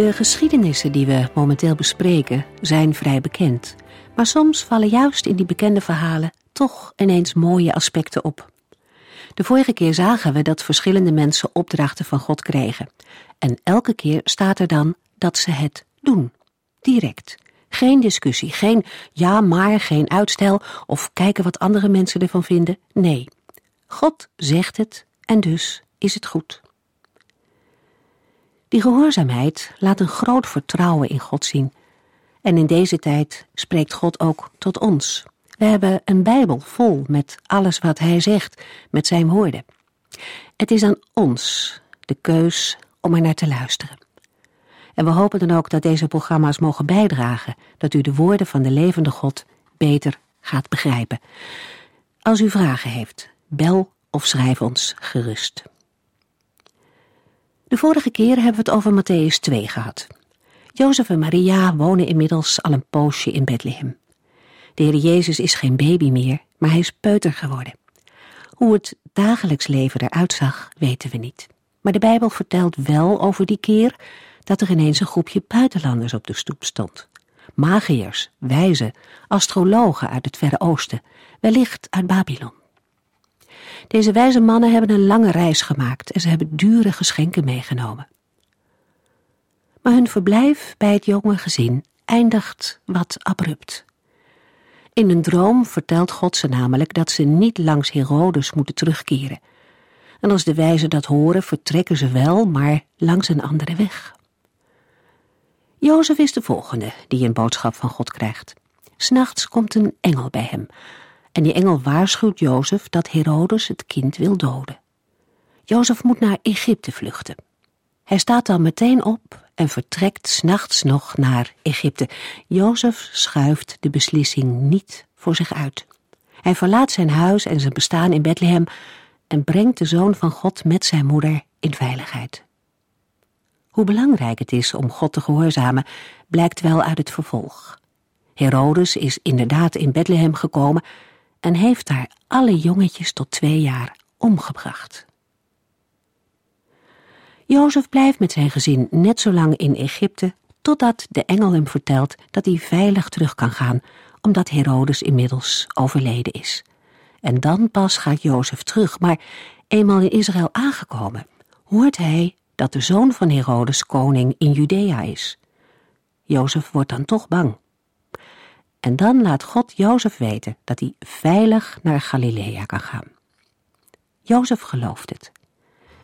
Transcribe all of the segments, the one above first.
De geschiedenissen die we momenteel bespreken zijn vrij bekend, maar soms vallen juist in die bekende verhalen toch ineens mooie aspecten op. De vorige keer zagen we dat verschillende mensen opdrachten van God kregen. En elke keer staat er dan dat ze het doen. Direct. Geen discussie, geen ja maar, geen uitstel of kijken wat andere mensen ervan vinden. Nee. God zegt het en dus is het goed. Die gehoorzaamheid laat een groot vertrouwen in God zien. En in deze tijd spreekt God ook tot ons. We hebben een Bijbel vol met alles wat Hij zegt, met Zijn woorden. Het is aan ons de keus om er naar te luisteren. En we hopen dan ook dat deze programma's mogen bijdragen dat u de woorden van de levende God beter gaat begrijpen. Als u vragen heeft, bel of schrijf ons gerust. De vorige keer hebben we het over Matthäus 2 gehad. Jozef en Maria wonen inmiddels al een poosje in Bethlehem. De Heer Jezus is geen baby meer, maar hij is peuter geworden. Hoe het dagelijks leven eruit zag, weten we niet. Maar de Bijbel vertelt wel over die keer dat er ineens een groepje buitenlanders op de stoep stond. Magiërs, wijzen, astrologen uit het Verre Oosten, wellicht uit Babylon. Deze wijze mannen hebben een lange reis gemaakt en ze hebben dure geschenken meegenomen. Maar hun verblijf bij het jonge gezin eindigt wat abrupt. In een droom vertelt God ze namelijk dat ze niet langs Herodes moeten terugkeren. En als de wijzen dat horen, vertrekken ze wel, maar langs een andere weg. Jozef is de volgende die een boodschap van God krijgt. S'nachts komt een engel bij hem en die engel waarschuwt Jozef dat Herodes het kind wil doden. Jozef moet naar Egypte vluchten. Hij staat dan meteen op en vertrekt s'nachts nog naar Egypte. Jozef schuift de beslissing niet voor zich uit. Hij verlaat zijn huis en zijn bestaan in Bethlehem en brengt de zoon van God met zijn moeder in veiligheid. Hoe belangrijk het is om God te gehoorzamen, blijkt wel uit het vervolg. Herodes is inderdaad in Bethlehem gekomen en heeft daar alle jongetjes tot twee jaar omgebracht. Jozef blijft met zijn gezin net zo lang in Egypte totdat de engel hem vertelt dat hij veilig terug kan gaan, omdat Herodes inmiddels overleden is. En dan pas gaat Jozef terug, maar eenmaal in Israël aangekomen, hoort hij dat de zoon van Herodes koning in Judea is. Jozef wordt dan toch bang. En dan laat God Jozef weten dat hij veilig naar Galilea kan gaan. Jozef gelooft het.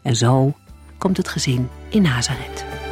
En zo komt het gezin in Nazareth.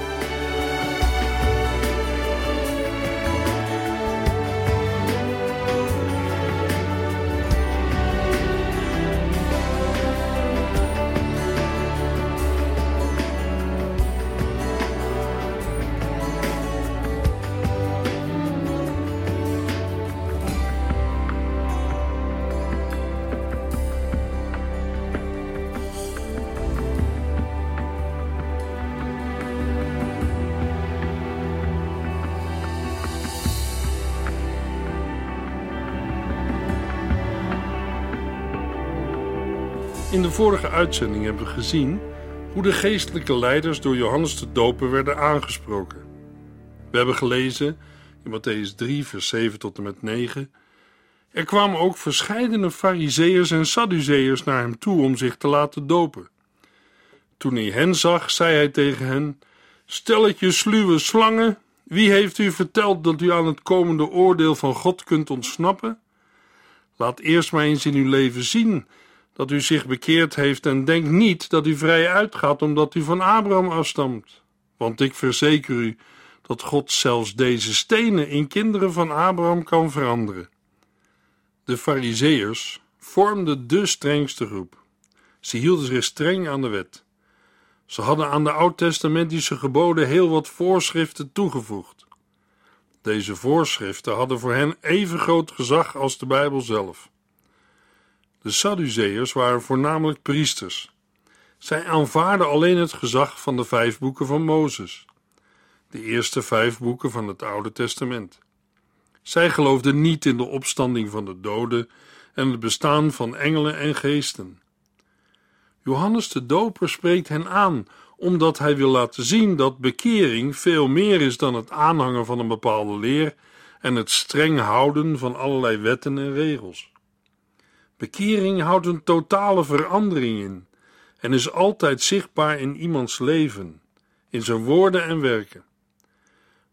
De vorige uitzending hebben we gezien hoe de geestelijke leiders door Johannes de Doper werden aangesproken. We hebben gelezen in Matthäus 3, vers 7 tot en met 9. Er kwamen ook verscheidene fariseërs en sadduceërs naar hem toe om zich te laten dopen. Toen hij hen zag, zei hij tegen hen: Stelletje sluwe slangen, wie heeft u verteld dat u aan het komende oordeel van God kunt ontsnappen? Laat eerst maar eens in uw leven zien dat u zich bekeerd heeft en denk niet dat u vrij uitgaat omdat u van Abraham afstamt. Want ik verzeker u dat God zelfs deze stenen in kinderen van Abraham kan veranderen. De Fariseërs vormden de strengste groep. Ze hielden zich streng aan de wet. Ze hadden aan de oud-testamentische geboden heel wat voorschriften toegevoegd. Deze voorschriften hadden voor hen even groot gezag als de Bijbel zelf. De Sadduceërs waren voornamelijk priesters. Zij aanvaarden alleen het gezag van de vijf boeken van Mozes, de eerste vijf boeken van het Oude Testament. Zij geloofden niet in de opstanding van de doden en het bestaan van engelen en geesten. Johannes de Doper spreekt hen aan omdat hij wil laten zien dat bekering veel meer is dan het aanhangen van een bepaalde leer en het streng houden van allerlei wetten en regels. Bekering houdt een totale verandering in en is altijd zichtbaar in iemands leven, in zijn woorden en werken.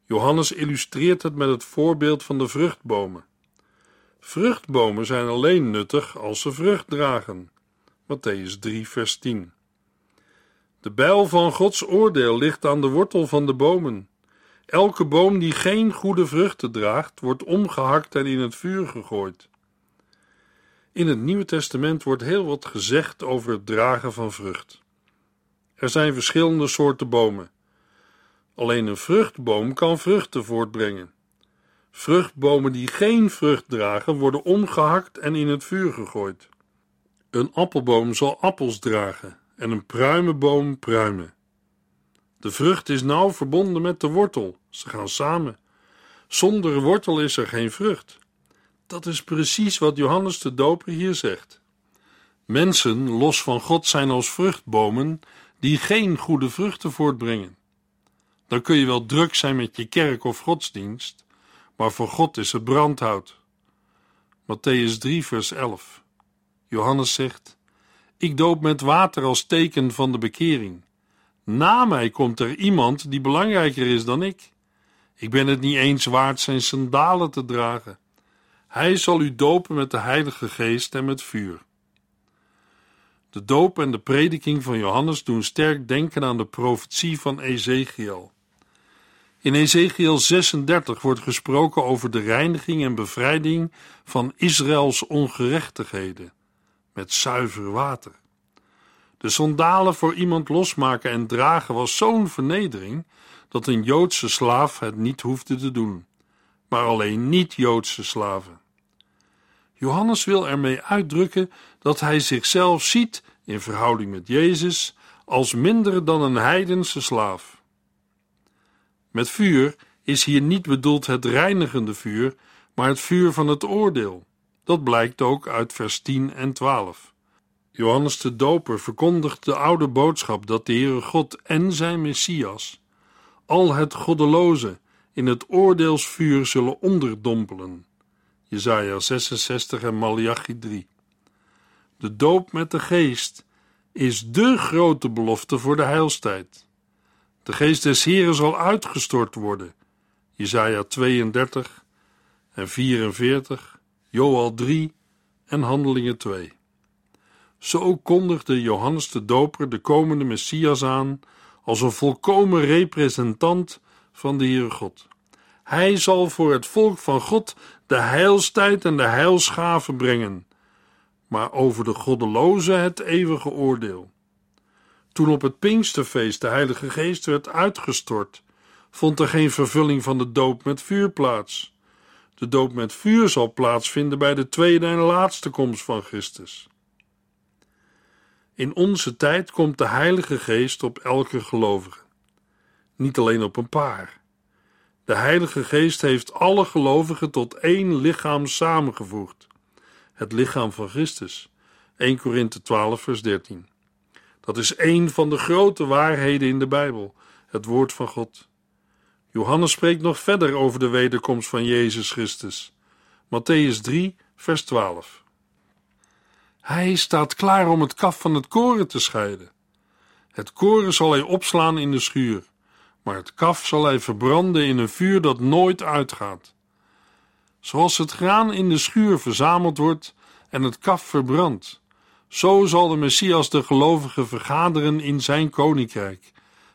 Johannes illustreert het met het voorbeeld van de vruchtbomen. Vruchtbomen zijn alleen nuttig als ze vrucht dragen. Matthäus 3, vers 10. De bijl van Gods oordeel ligt aan de wortel van de bomen. Elke boom die geen goede vruchten draagt, wordt omgehakt en in het vuur gegooid. In het Nieuwe Testament wordt heel wat gezegd over het dragen van vrucht. Er zijn verschillende soorten bomen. Alleen een vruchtboom kan vruchten voortbrengen. Vruchtbomen die geen vrucht dragen, worden omgehakt en in het vuur gegooid. Een appelboom zal appels dragen en een pruimenboom pruimen. De vrucht is nauw verbonden met de wortel, ze gaan samen. Zonder wortel is er geen vrucht. Dat is precies wat Johannes de Doper hier zegt. Mensen, los van God, zijn als vruchtbomen die geen goede vruchten voortbrengen. Dan kun je wel druk zijn met je kerk of godsdienst, maar voor God is het brandhout. Matthäus 3, vers 11. Johannes zegt: Ik doop met water als teken van de bekering. Na mij komt er iemand die belangrijker is dan ik. Ik ben het niet eens waard zijn sandalen te dragen. Hij zal u dopen met de Heilige Geest en met vuur. De doop en de prediking van Johannes doen sterk denken aan de profetie van Ezekiel. In Ezekiel 36 wordt gesproken over de reiniging en bevrijding van Israëls ongerechtigheden met zuiver water. De sandalen voor iemand losmaken en dragen was zo'n vernedering dat een Joodse slaaf het niet hoefde te doen, maar alleen niet-Joodse slaven. Johannes wil ermee uitdrukken dat hij zichzelf ziet in verhouding met Jezus als minder dan een heidense slaaf. Met vuur is hier niet bedoeld het reinigende vuur, maar het vuur van het oordeel. Dat blijkt ook uit vers 10 en 12. Johannes de Doper verkondigt de oude boodschap dat de Heere God en zijn Messias al het goddeloze in het oordeelsvuur zullen onderdompelen. Jesaja 66 en Malachi 3. De doop met de geest is de grote belofte voor de heilstijd. De geest des Heren zal uitgestort worden. Jesaja 32 en 44, Joel 3 en Handelingen 2. Zo kondigde Johannes de Doper de komende Messias aan als een volkomen representant van de Heere God. Hij zal voor het volk van God de heilstijd en de heilsgave brengen, maar over de goddelozen het eeuwige oordeel. Toen op het Pinksterfeest de Heilige Geest werd uitgestort, vond er geen vervulling van de doop met vuur plaats. De doop met vuur zal plaatsvinden bij de tweede en laatste komst van Christus. In onze tijd komt de Heilige Geest op elke gelovige, niet alleen op een paar. De Heilige Geest heeft alle gelovigen tot één lichaam samengevoegd, het lichaam van Christus. 1 Korinthe 12, vers 13. Dat is één van de grote waarheden in de Bijbel, het woord van God. Johannes spreekt nog verder over de wederkomst van Jezus Christus. Matthäus 3, vers 12. Hij staat klaar om het kaf van het koren te scheiden. Het koren zal hij opslaan in de schuur, maar het kaf zal hij verbranden in een vuur dat nooit uitgaat. Zoals het graan in de schuur verzameld wordt en het kaf verbrandt, zo zal de Messias de gelovigen vergaderen in zijn koninkrijk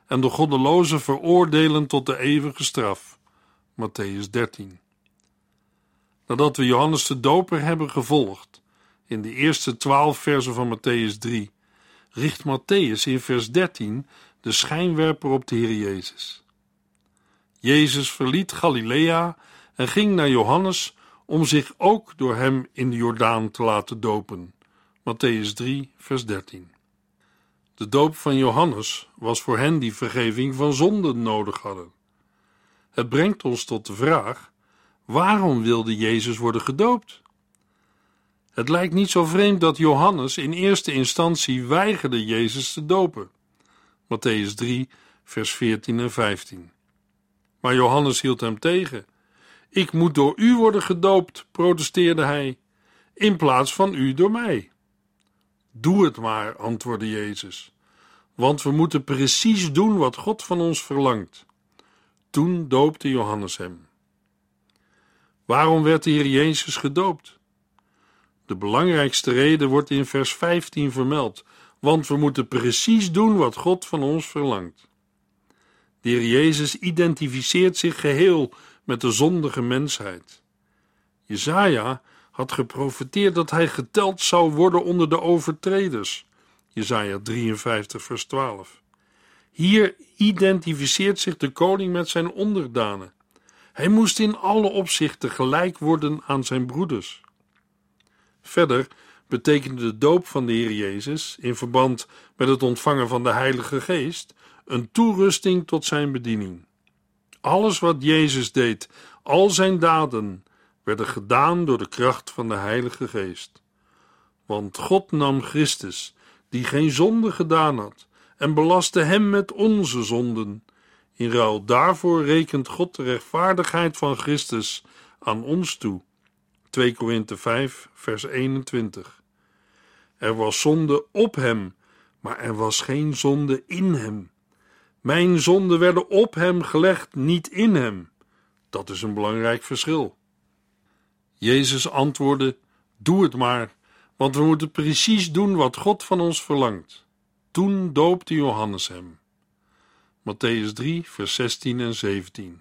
en de goddelozen veroordelen tot de eeuwige straf. Matthäus 13. Nadat we Johannes de Doper hebben gevolgd, in de eerste twaalf versen van Matthäus 3, richt Matthäus in vers 13 de schijnwerper op de Heer Jezus. Jezus verliet Galilea en ging naar Johannes om zich ook door hem in de Jordaan te laten dopen. Matthäus 3, vers 13. De doop van Johannes was voor hen die vergeving van zonden nodig hadden. Het brengt ons tot de vraag: waarom wilde Jezus worden gedoopt? Het lijkt niet zo vreemd dat Johannes in eerste instantie weigerde Jezus te dopen. Matthäus 3, vers 14 en 15. Maar Johannes hield hem tegen. Ik moet door u worden gedoopt, protesteerde hij, in plaats van u door mij. Doe het maar, antwoordde Jezus, want we moeten precies doen wat God van ons verlangt. Toen doopte Johannes hem. Waarom werd de Heer Jezus gedoopt? De belangrijkste reden wordt in vers 15 vermeld, want we moeten precies doen wat God van ons verlangt. De Heer Jezus identificeert zich geheel met de zondige mensheid. Jezaja had geprofeteerd dat hij geteld zou worden onder de overtreders. Jezaja 53 vers 12. Hier identificeert zich de koning met zijn onderdanen. Hij moest in alle opzichten gelijk worden aan zijn broeders. Verder betekende de doop van de Heer Jezus in verband met het ontvangen van de Heilige Geest een toerusting tot zijn bediening. Alles wat Jezus deed, al zijn daden, werden gedaan door de kracht van de Heilige Geest. Want God nam Christus, die geen zonde gedaan had, en belastte hem met onze zonden. In ruil daarvoor rekent God de rechtvaardigheid van Christus aan ons toe. 2 Korinthe 5, vers 21. Er was zonde op hem, maar er was geen zonde in hem. Mijn zonden werden op hem gelegd, niet in hem. Dat is een belangrijk verschil. Jezus antwoordde: Doe het maar, want we moeten precies doen wat God van ons verlangt. Toen doopte Johannes hem. Matthäus 3, vers 16 en 17.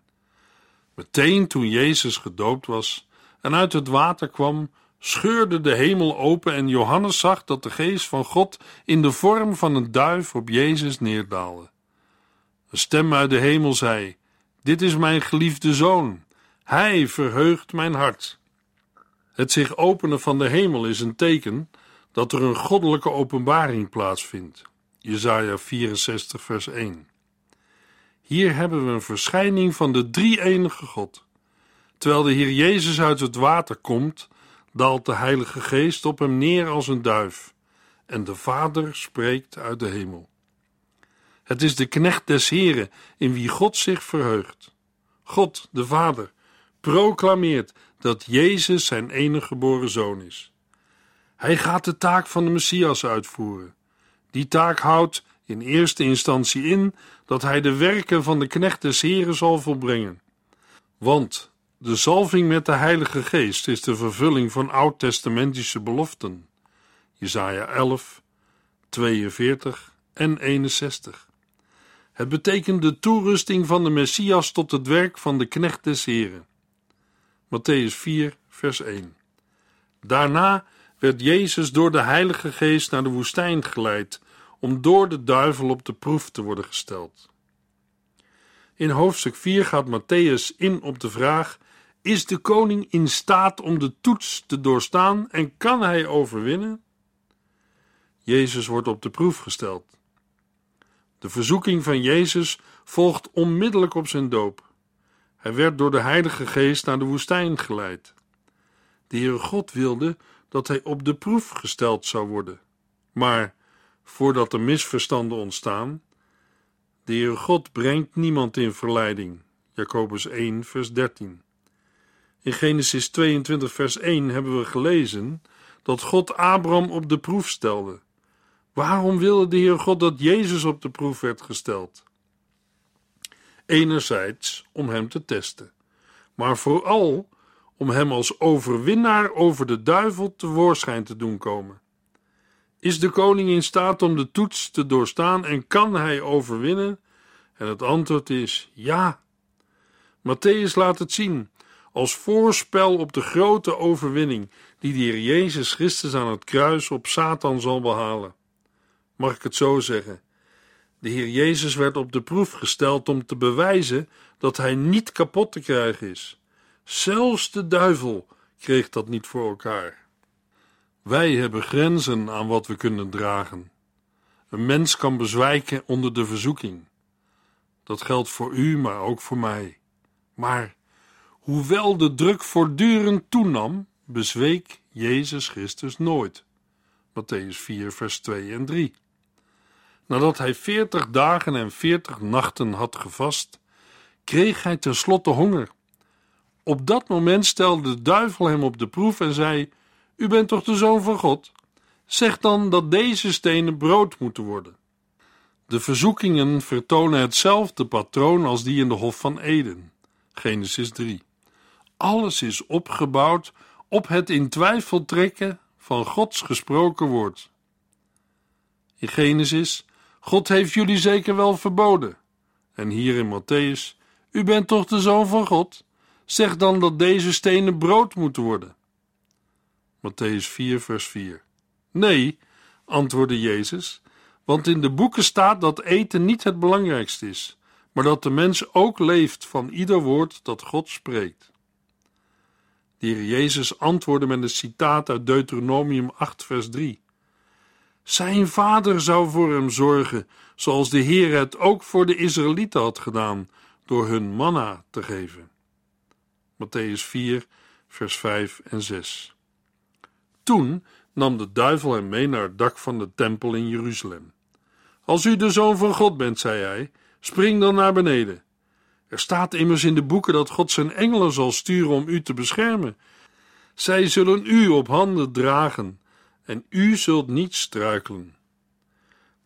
Meteen toen Jezus gedoopt was en uit het water kwam, scheurde de hemel open en Johannes zag dat de geest van God in de vorm van een duif op Jezus neerdaalde. Een stem uit de hemel zei: Dit is mijn geliefde zoon. Hij verheugt mijn hart. Het zich openen van de hemel is een teken dat er een goddelijke openbaring plaatsvindt. Jesaja 64 vers 1. Hier hebben we een verschijning van de drie-enige God. Terwijl de Heer Jezus uit het water komt, daalt de Heilige Geest op hem neer als een duif, en de Vader spreekt uit de hemel. Het is de knecht des Heren in wie God zich verheugt. God, de Vader, proclameert dat Jezus zijn enige geboren zoon is. Hij gaat de taak van de Messias uitvoeren. Die taak houdt in eerste instantie in dat hij de werken van de knecht des Heren zal volbrengen. Want de zalving met de Heilige Geest is de vervulling van oud-testamentische beloften. Jesaja 11, 42 en 61. Het betekent de toerusting van de Messias tot het werk van de knecht des Heren. Matthäus 4, vers 1. Daarna werd Jezus door de Heilige Geest naar de woestijn geleid om door de duivel op de proef te worden gesteld. In hoofdstuk 4 gaat Matthäus in op de vraag: Is de koning in staat om de toets te doorstaan en kan hij overwinnen? Jezus wordt op de proef gesteld. De verzoeking van Jezus volgt onmiddellijk op zijn doop. Hij werd door de Heilige Geest naar de woestijn geleid. De Heere God wilde dat hij op de proef gesteld zou worden. Maar voordat er misverstanden ontstaan, de Heere God brengt niemand in verleiding. Jacobus 1, vers 13. In Genesis 22, vers 1 hebben we gelezen dat God Abraham op de proef stelde. Waarom wilde de Heer God dat Jezus op de proef werd gesteld? Enerzijds om hem te testen, maar vooral om hem als overwinnaar over de duivel tevoorschijn te doen komen. Is de koning in staat om de toets te doorstaan en kan hij overwinnen? En het antwoord is ja. Matthäus laat het zien als voorspel op de grote overwinning die de Heer Jezus Christus aan het kruis op Satan zal behalen mag ik het zo zeggen. De Heer Jezus werd op de proef gesteld om te bewijzen dat hij niet kapot te krijgen is. Zelfs de duivel kreeg dat niet voor elkaar. Wij hebben grenzen aan wat we kunnen dragen. Een mens kan bezwijken onder de verzoeking. Dat geldt voor u, maar ook voor mij. Maar hoewel de druk voortdurend toenam, bezweek Jezus Christus nooit. Matthäus 4, vers 2 en 3. Nadat hij veertig dagen en veertig nachten had gevast, kreeg hij tenslotte honger. Op dat moment stelde de duivel hem op de proef en zei: U bent toch de zoon van God? Zeg dan dat deze stenen brood moeten worden. De verzoekingen vertonen hetzelfde patroon als die in de Hof van Eden. Genesis 3. Alles is opgebouwd op het in twijfel trekken van Gods gesproken woord. In Genesis, God heeft jullie zeker wel verboden. En hier in Matthäus, u bent toch de zoon van God? Zeg dan dat deze stenen brood moeten worden. Matthäus 4, vers 4. Nee, antwoordde Jezus, want in de boeken staat dat eten niet het belangrijkste is, maar dat de mens ook leeft van ieder woord dat God spreekt. De Heer Jezus antwoordde met een citaat uit Deuteronomium 8, vers 3. Zijn vader zou voor hem zorgen, zoals de Heer het ook voor de Israëlieten had gedaan, door hun manna te geven. Matthäus 4, vers 5 en 6. Toen nam de duivel hem mee naar het dak van de tempel in Jeruzalem. Als u de zoon van God bent, zei hij, spring dan naar beneden. Er staat immers in de boeken dat God zijn engelen zal sturen om u te beschermen. Zij zullen u op handen dragen en u zult niet struikelen.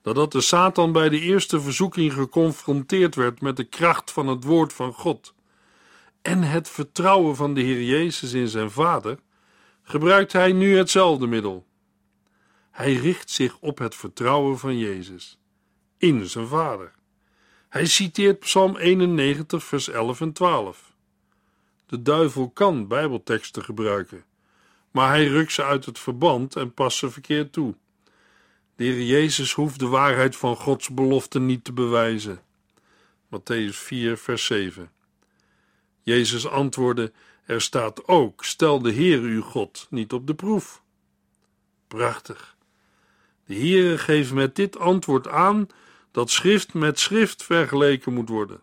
Nadat de Satan bij de eerste verzoeking geconfronteerd werd met de kracht van het woord van God en het vertrouwen van de Heer Jezus in zijn Vader, gebruikt hij nu hetzelfde middel. Hij richt zich op het vertrouwen van Jezus in zijn Vader. Hij citeert Psalm 91, vers 11 en 12. De duivel kan Bijbelteksten gebruiken, maar hij rukt ze uit het verband en past ze verkeerd toe. De Heer Jezus hoeft de waarheid van Gods belofte niet te bewijzen. Matthäus 4, vers 7. Jezus antwoordde: Er staat ook: Stel de Heer uw God niet op de proef. Prachtig. De Heere geeft met dit antwoord aan dat schrift met schrift vergeleken moet worden.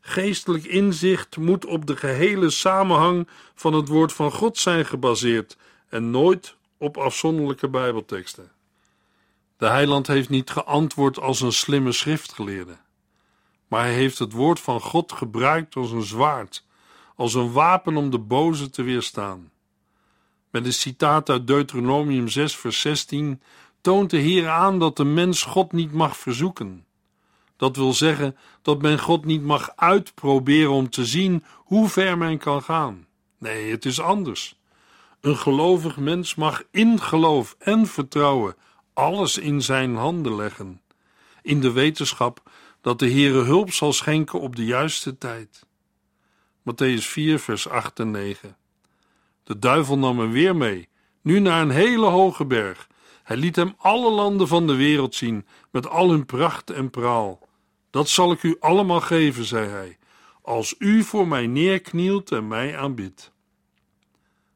Geestelijk inzicht moet op de gehele samenhang van het woord van God zijn gebaseerd en nooit op afzonderlijke Bijbelteksten. De heiland heeft niet geantwoord als een slimme schriftgeleerde, maar hij heeft het woord van God gebruikt als een zwaard, als een wapen om de boze te weerstaan. Met een citaat uit Deuteronomium 6, vers 16 toont de Heer aan dat de mens God niet mag verzoeken. Dat wil zeggen dat men God niet mag uitproberen om te zien hoe ver men kan gaan. Nee, het is anders. Een gelovig mens mag in geloof en vertrouwen alles in zijn handen leggen, in de wetenschap dat de Heere hulp zal schenken op de juiste tijd. Matthäus 4, vers 8 en 9. De duivel nam hem weer mee, nu naar een hele hoge berg. Hij liet hem alle landen van de wereld zien, met al hun pracht en praal. Dat zal ik u allemaal geven, zei hij, als u voor mij neerknielt en mij aanbidt.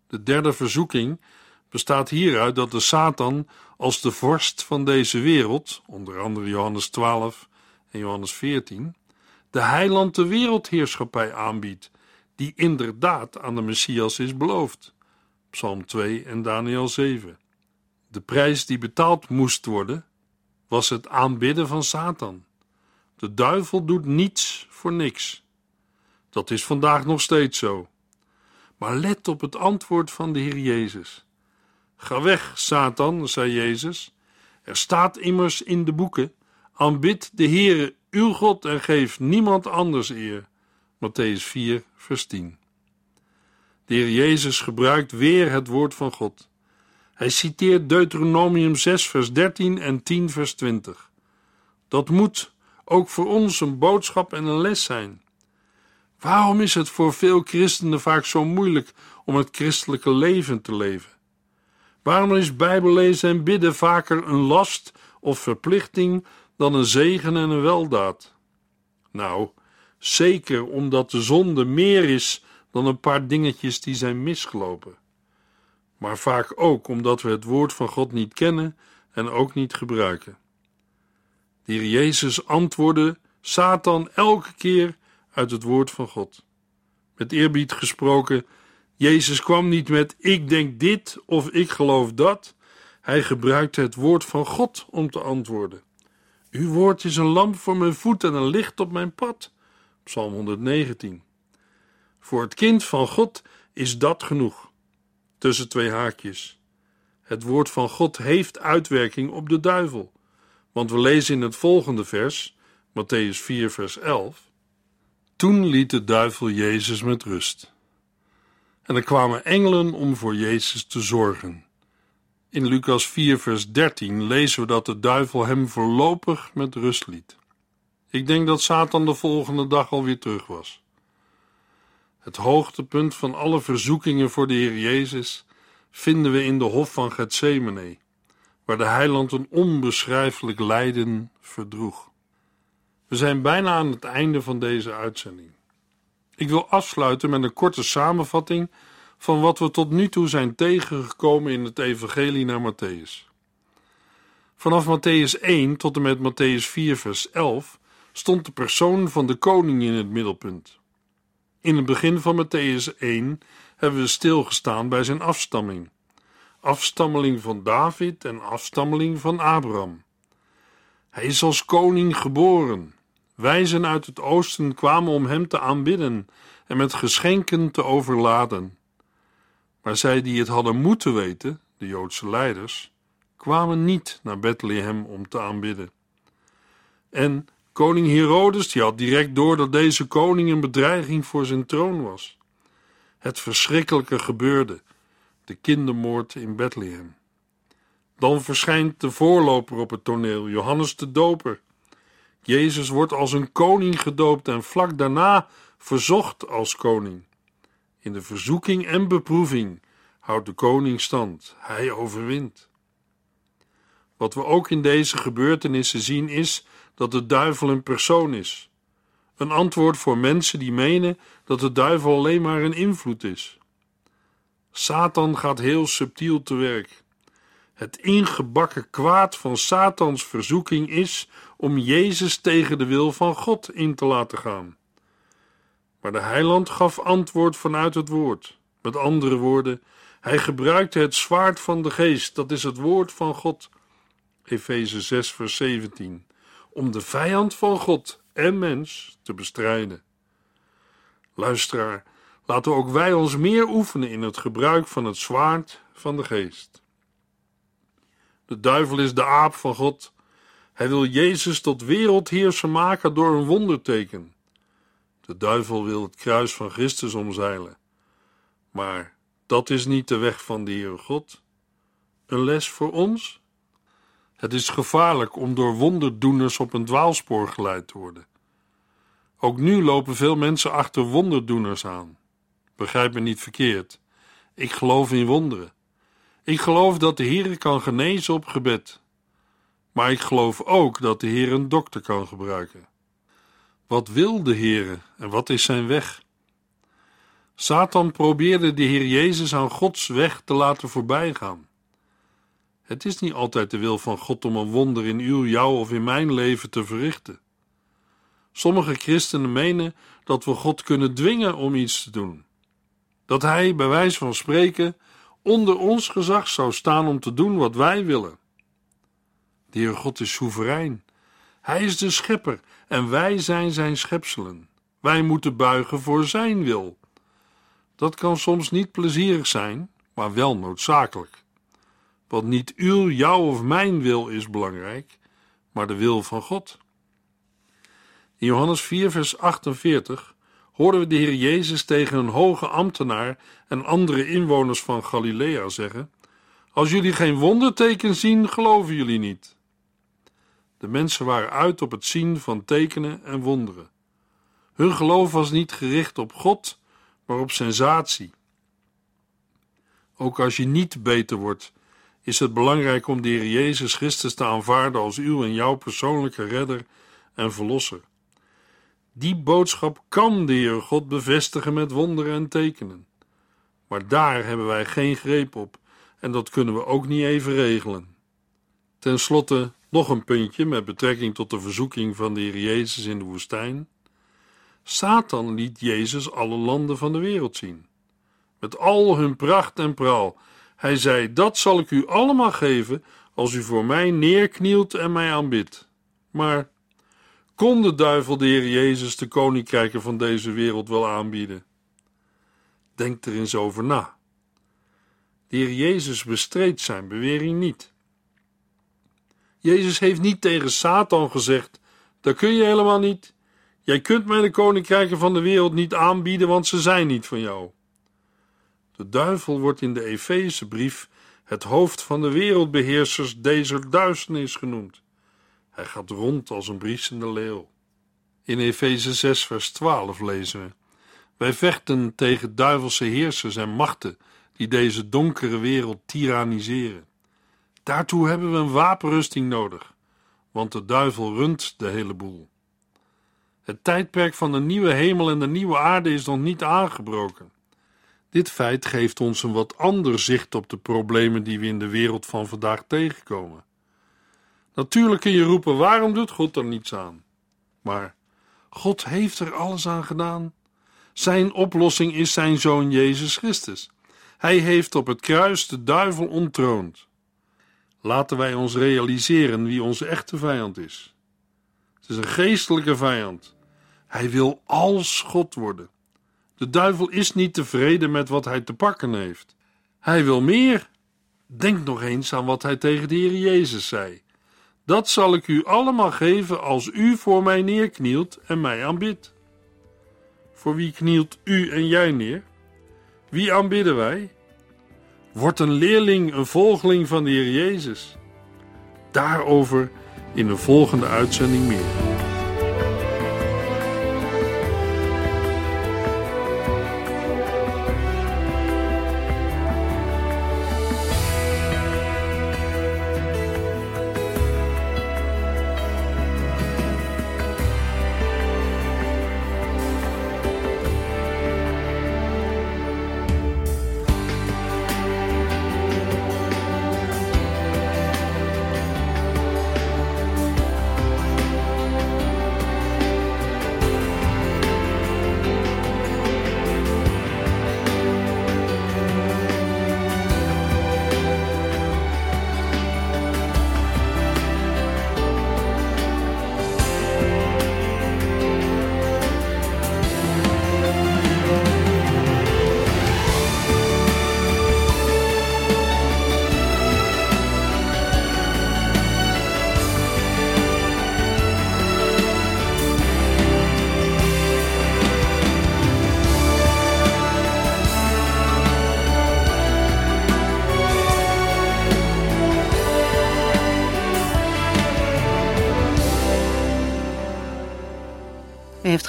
De derde verzoeking bestaat hieruit dat de Satan als de vorst van deze wereld, onder andere Johannes 12 en Johannes 14, de heiland de wereldheerschappij aanbiedt, die inderdaad aan de Messias is beloofd. Psalm 2 en Daniel 7. De prijs die betaald moest worden, was het aanbidden van Satan. De duivel doet niets voor niks. Dat is vandaag nog steeds zo. Maar let op het antwoord van de Heer Jezus. Ga weg, Satan, zei Jezus. Er staat immers in de boeken: aanbid de Heere uw God en geef niemand anders eer. Matthäus 4, vers 10. De Heer Jezus gebruikt weer het woord van God. Hij citeert Deuteronomium 6, vers 13 en 10, vers 20. Dat moet ook voor ons een boodschap en een les zijn. Waarom is het voor veel christenen vaak zo moeilijk om het christelijke leven te leven? Waarom is Bijbellezen en bidden vaker een last of verplichting dan een zegen en een weldaad? Nou, zeker omdat de zonde meer is dan een paar dingetjes die zijn misgelopen. Maar vaak ook omdat we het woord van God niet kennen en ook niet gebruiken. De Jezus antwoordde Satan elke keer uit het woord van God. Met eerbied gesproken, Jezus kwam niet met ik denk dit of ik geloof dat. Hij gebruikte het woord van God om te antwoorden. Uw woord is een lamp voor mijn voet en een licht op mijn pad. Psalm 119. Voor het kind van God is dat genoeg. Tussen twee haakjes. Het woord van God heeft uitwerking op de duivel. Want we lezen in het volgende vers, Matthäus 4, vers 11. Toen liet de duivel Jezus met rust. En er kwamen engelen om voor Jezus te zorgen. In Lucas 4, vers 13 lezen we dat de duivel hem voorlopig met rust liet. Ik denk dat Satan de volgende dag alweer terug was. Het hoogtepunt van alle verzoekingen voor de Heer Jezus vinden we in de hof van Gethsemane, waar de heiland een onbeschrijfelijk lijden verdroeg. We zijn bijna aan het einde van deze uitzending. Ik wil afsluiten met een korte samenvatting van wat we tot nu toe zijn tegengekomen in het Evangelie naar Matthäus. Vanaf Matthäus 1 tot en met Matthäus 4, vers 11 stond de persoon van de koning in het middelpunt. In het begin van Matthäus 1 hebben we stilgestaan bij zijn afstamming. Afstammeling van David en afstammeling van Abraham. Hij is als koning geboren. Wijzen uit het oosten kwamen om hem te aanbidden en met geschenken te overladen. Maar zij die het hadden moeten weten, de Joodse leiders, kwamen niet naar Bethlehem om te aanbidden. En koning Herodes die had direct door dat deze koning een bedreiging voor zijn troon was. Het verschrikkelijke gebeurde, de kindermoord in Bethlehem. Dan verschijnt de voorloper op het toneel, Johannes de Doper. Jezus wordt als een koning gedoopt en vlak daarna verzocht als koning. In de verzoeking en beproeving houdt de koning stand. Hij overwint. Wat we ook in deze gebeurtenissen zien is dat de duivel een persoon is. Een antwoord voor mensen die menen dat de duivel alleen maar een invloed is. Satan gaat heel subtiel te werk. Het ingebakken kwaad van Satans verzoeking is om Jezus tegen de wil van God in te laten gaan. Maar de heiland gaf antwoord vanuit het woord. Met andere woorden, hij gebruikte het zwaard van de geest, dat is het woord van God. Efeze 6, vers 17. Om de vijand van God en mens te bestrijden. Luisteraar, laten ook wij ons meer oefenen in het gebruik van het zwaard van de geest. De duivel is de aap van God. Hij wil Jezus tot wereldheerser maken door een wonderteken. De duivel wil het kruis van Christus omzeilen. Maar dat is niet de weg van de Heere God. Een les voor ons? Het is gevaarlijk om door wonderdoeners op een dwaalspoor geleid te worden. Ook nu lopen veel mensen achter wonderdoeners aan. Begrijp me niet verkeerd. Ik geloof in wonderen. Ik geloof dat de Heer kan genezen op gebed. Maar ik geloof ook dat de Heer een dokter kan gebruiken. Wat wil de Heer en wat is zijn weg? Satan probeerde de Heer Jezus aan Gods weg te laten voorbijgaan. Het is niet altijd de wil van God om een wonder in uw, jou of in mijn leven te verrichten. Sommige christenen menen dat we God kunnen dwingen om iets te doen. Dat Hij, bij wijze van spreken, onder ons gezag zou staan om te doen wat wij willen. De Heer God is soeverein. Hij is de schepper en wij zijn zijn schepselen. Wij moeten buigen voor zijn wil. Dat kan soms niet plezierig zijn, maar wel noodzakelijk. Want niet uw, jouw of mijn wil is belangrijk, maar de wil van God. In Johannes 4, vers 48 hoorden we de Heer Jezus tegen een hoge ambtenaar en andere inwoners van Galilea zeggen: Als jullie geen wonderteken zien, geloven jullie niet. De mensen waren uit op het zien van tekenen en wonderen. Hun geloof was niet gericht op God, maar op sensatie. Ook als je niet beter wordt, is het belangrijk om de Heer Jezus Christus te aanvaarden als uw en jouw persoonlijke redder en verlosser. Die boodschap kan de Heer God bevestigen met wonderen en tekenen. Maar daar hebben wij geen greep op en dat kunnen we ook niet even regelen. Ten slotte nog een puntje met betrekking tot de verzoeking van de Heer Jezus in de woestijn. Satan liet Jezus alle landen van de wereld zien. Met al hun pracht en praal. Hij zei: Dat zal ik u allemaal geven als u voor mij neerknielt en mij aanbidt. Maar kon de duivel de Heer Jezus de koninkrijken van deze wereld wel aanbieden? Denk er eens over na. De Heer Jezus bestreed zijn bewering niet. Jezus heeft niet tegen Satan gezegd: Dat kun je helemaal niet. Jij kunt mij de koninkrijken van de wereld niet aanbieden, want ze zijn niet van jou. De duivel wordt in de Efezebrief het hoofd van de wereldbeheersers deze duisternis genoemd. Hij gaat rond als een briesende leeuw. In Efeze 6, vers 12 lezen we: Wij vechten tegen duivelse heersers en machten die deze donkere wereld tyranniseren. Daartoe hebben we een wapenrusting nodig, want de duivel runt de hele boel. Het tijdperk van de nieuwe hemel en de nieuwe aarde is nog niet aangebroken. Dit feit geeft ons een wat ander zicht op de problemen die we in de wereld van vandaag tegenkomen. Natuurlijk kun je roepen: waarom doet God er niets aan? Maar God heeft er alles aan gedaan. Zijn oplossing is zijn zoon Jezus Christus. Hij heeft op het kruis de duivel ontroond. Laten wij ons realiseren wie onze echte vijand is. Het is een geestelijke vijand. Hij wil als God worden. De duivel is niet tevreden met wat hij te pakken heeft. Hij wil meer. Denk nog eens aan wat hij tegen de Heer Jezus zei. Dat zal ik u allemaal geven als u voor mij neerknielt en mij aanbidt. Voor wie knielt u en jij neer? Wie aanbidden wij? Wordt een leerling een volgeling van de Heer Jezus? Daarover in een volgende uitzending meer.